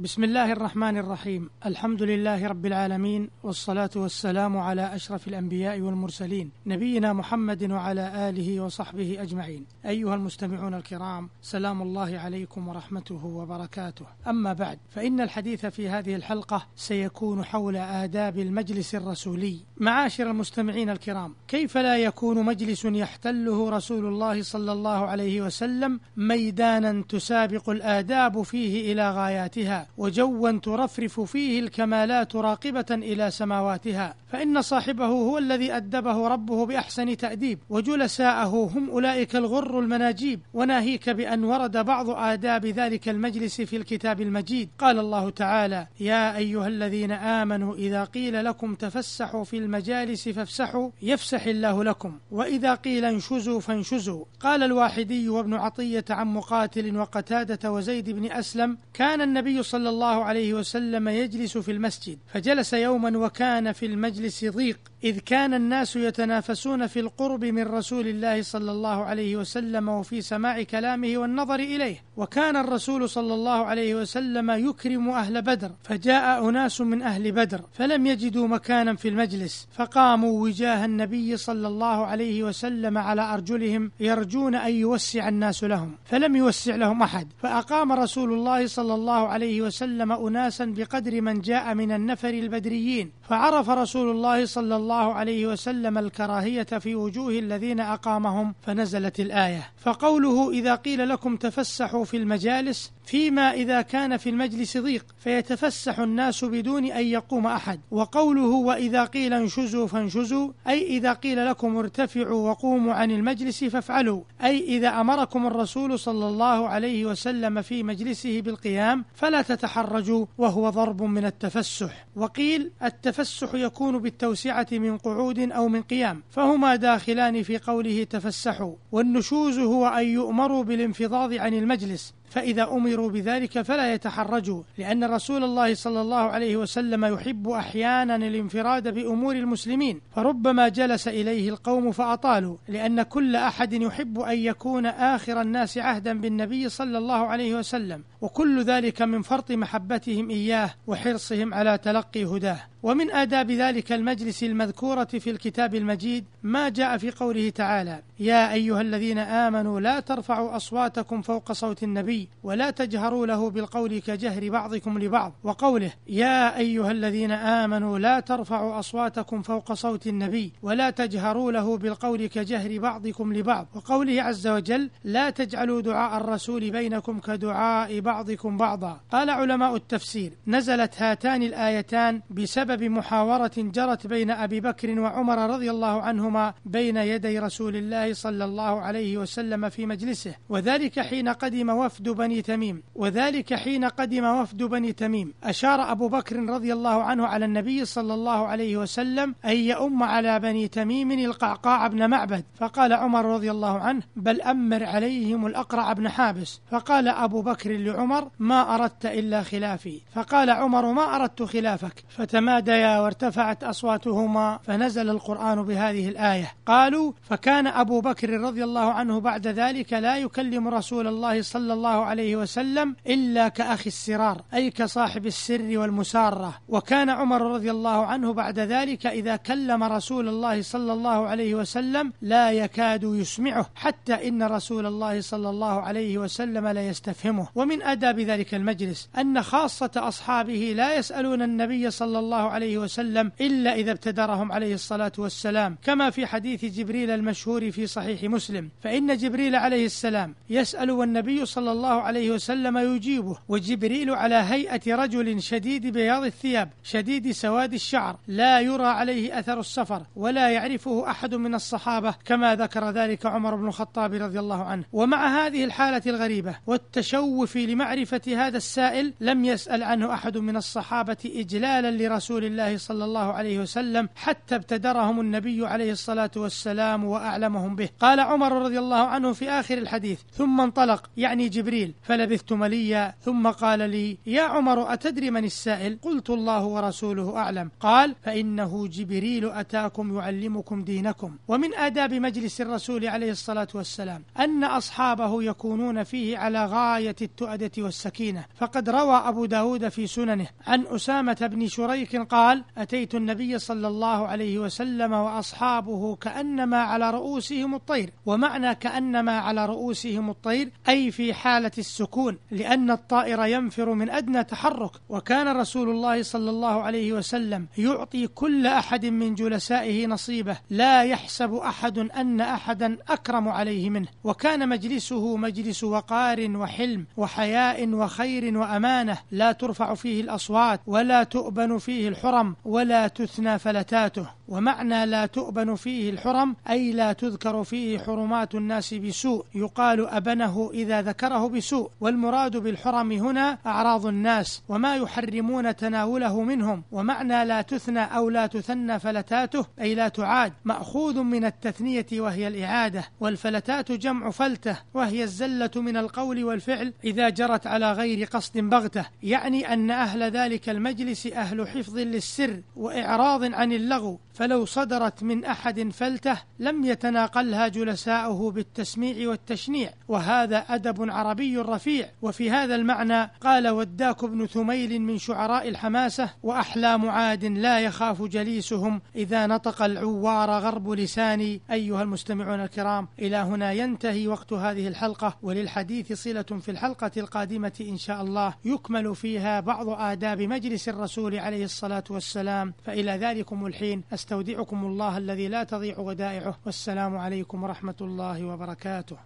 بسم الله الرحمن الرحيم. الحمد لله رب العالمين والصلاة والسلام على أشرف الأنبياء والمرسلين نبينا محمد وعلى آله وصحبه أجمعين. أيها المستمعون الكرام سلام الله عليكم ورحمته وبركاته. أما بعد فإن الحديث في هذه الحلقة سيكون حول آداب المجلس الرسولي. معاشر المستمعين الكرام كيف لا يكون مجلس يحتله رسول الله صلى الله عليه وسلم ميدانا تسابق الآداب فيه إلى غاياتها؟ وجوا ترفرف فيه الكمالات راقبة إلى سماواتها فإن صاحبه هو الذي أدبه ربه بأحسن تأديب وجلساءه هم أولئك الغر المناجيب. وناهيك بأن ورد بعض آداب ذلك المجلس في الكتاب المجيد. قال الله تعالى يا أيها الذين آمنوا إذا قيل لكم تفسحوا في المجالس فافسحوا يفسح الله لكم. وإذا قيل انشزوا فانشزوا. قال الواحدي وابن عطية عن مقاتل وقتادة وزيد بن أسلم كان النبي صلى الله عليه وسلم يجلس في المسجد فجلس يوما وكان في المجلس ضيق. إذ كان الناس يتنافسون في القرب من رسول الله صلى الله عليه وسلم وفي سماع كلامه والنظر إليه. وكان الرسول صلى الله عليه وسلم يكرم أهل بدر فجاء أناس من أهل بدر فلم يجدوا مكانا في المجلس فقاموا وجاه النبي صلى الله عليه وسلم على أرجلهم يرجون أن يوسع الناس لهم فلم يوسع لهم أحد. فأقام رسول الله صلى الله عليه وسلم أناسا بقدر من جاء من النفر البدريين فعرف رسول الله صلى الله عليه وسلم الكراهية في وجوه الذين أقامهم فنزلت الآية. فقوله إذا قيل لكم تفسحوا في المجالس فيما إذا كان في المجلس ضيق فيتفسح الناس بدون أن يقوم أحد. وقوله وإذا قيل انشزوا فانشزوا أي إذا قيل لكم ارتفعوا وقوموا عن المجلس فافعلوا. أي إذا أمركم الرسول صلى الله عليه وسلم في مجلسه بالقيام فلا تتحرجوا وهو ضرب من التفسح. وقيل التفسح يكون بالتوسعة من قعود أو من قيام فهما داخلان في قوله تفسحوا. والنشوز هو أن يؤمروا بالانفضاض عن المجلس. فإذا أمروا بذلك فلا يتحرجوا لأن رسول الله صلى الله عليه وسلم يحب أحيانا الانفراد بأمور المسلمين فربما جلس إليه القوم فأطالوا لأن كل أحد يحب أن يكون آخر الناس عهدا بالنبي صلى الله عليه وسلم وكل ذلك من فرط محبتهم إياه وحرصهم على تلقي هداه. ومن آداب ذلك المجلس المذكورة في الكتاب المجيد ما جاء في قوله تعالى يا أيها الذين آمنوا لا ترفعوا أصواتكم فوق صوت النبي ولا تجهروا له بالقول كجهر بعضكم لبعض وقوله يا أيها الذين آمنوا لا ترفعوا أصواتكم فوق صوت النبي ولا تجهروا له بالقول كجهر بعضكم لبعض وقوله عز وجل لا تجعلوا دعاء الرسول بينكم كدعاء بعضكم بعضا. قال علماء التفسير نزلت هاتان الآيتان بسبب بسبب محاورة جرت بين أبي بكر وعمر رضي الله عنهما بين يدي رسول الله صلى الله عليه وسلم في مجلسه وذلك حين قدم وفد بني تميم وذلك حين قدم وفد بني تميم. أشار أبو بكر رضي الله عنه على النبي صلى الله عليه وسلم أن يؤم على بني تميم القعقاع بن معبد. فقال عمر رضي الله عنه بل أمر عليهم الأقرع بن حابس فقال أبو بكر لعمر ما أردت إلا خلافي فقال عمر ما أردت خلافك فتمادى تناديا وارتفعت أصواتهما فنزل القرآن بهذه الآية. قالوا فكان أبو بكر رضي الله عنه بعد ذلك لا يكلم رسول الله صلى الله عليه وسلم إلا كأخي السرار أي كصاحب السر والمسارة. وكان عمر رضي الله عنه بعد ذلك إذا كلم رسول الله صلى الله عليه وسلم لا يكاد يسمعه حتى إن رسول الله صلى الله عليه وسلم لا يستفهمه. ومن آداب ذلك المجلس أن خاصة أصحابه لا يسألون النبي صلى الله عليه وسلم إلا إذا ابتدرهم عليه الصلاة والسلام كما في حديث جبريل المشهور في صحيح مسلم. فإن جبريل عليه السلام يسأل والنبي صلى الله عليه وسلم يجيبه وجبريل على هيئة رجل شديد بياض الثياب شديد سواد الشعر لا يرى عليه أثر السفر ولا يعرفه أحد من الصحابة كما ذكر ذلك عمر بن الخطاب رضي الله عنه. ومع هذه الحالة الغريبة والتشوف لمعرفة هذا السائل لم يسأل عنه أحد من الصحابة إجلالا لرسول رسول الله صلى الله عليه وسلم حتى ابتدرهم النبي عليه الصلاة والسلام وأعلمهم به. قال عمر رضي الله عنه في آخر الحديث ثم انطلق يعني جبريل فلبثت مليا ثم قال لي يا عمر أتدري من السائل؟ قلت الله ورسوله أعلم. قال فإنه جبريل أتاكم يعلمكم دينكم. ومن آداب مجلس الرسول عليه الصلاة والسلام أن أصحابه يكونون فيه على غاية التؤدة والسكينة. فقد روى أبو داود في سننه عن أسامة بن شريك قال أتيت النبي صلى الله عليه وسلم وأصحابه كأنما على رؤوسهم الطير. ومعنى كأنما على رؤوسهم الطير أي في حالة السكون لأن الطائر ينفر من أدنى تحرك. وكان رسول الله صلى الله عليه وسلم يعطي كل أحد من جلسائه نصيبه لا يحسب أحد أن أحدا أكرم عليه منه. وكان مجلسه مجلس وقار وحلم وحياء وخير وأمانة لا ترفع فيه الأصوات ولا تؤبن فيه الحرم ولا تثنى فلتاته. ومعنى لا تؤبن فيه الحرم أي لا تذكر فيه حرمات الناس بسوء. يقال أبنه إذا ذكره بسوء. والمراد بالحرم هنا أعراض الناس وما يحرمون تناوله منهم. ومعنى لا تثنى أو لا تثنى فلتاته أي لا تعاد مأخوذ من التثنية وهي الإعادة. والفلتات جمع فلتة وهي الزلة من القول والفعل إذا جرت على غير قصد بغتة. يعني أن أهل ذلك المجلس أهل حفظ للسر وإعراض عن اللغو فلو صدرت من أحد فلتة لم يتناقلها جلساؤه بالتسميع والتشنيع. وهذا أدب عربي رفيع. وفي هذا المعنى قال وداك بن ثميل من شعراء الحماسة وأحلام عاد لا يخاف جليسهم إذا نطق العوار غرب لساني. أيها المستمعون الكرام إلى هنا ينتهي وقت هذه الحلقة. وللحديث صلة في الحلقة القادمة إن شاء الله. يكمل فيها بعض آداب مجلس الرسول عليه الصلاة والسلام. فإلى ذلكم الحين. أستودعكم الله الذي لا تضيع ودائعه. والسلام عليكم ورحمة الله وبركاته.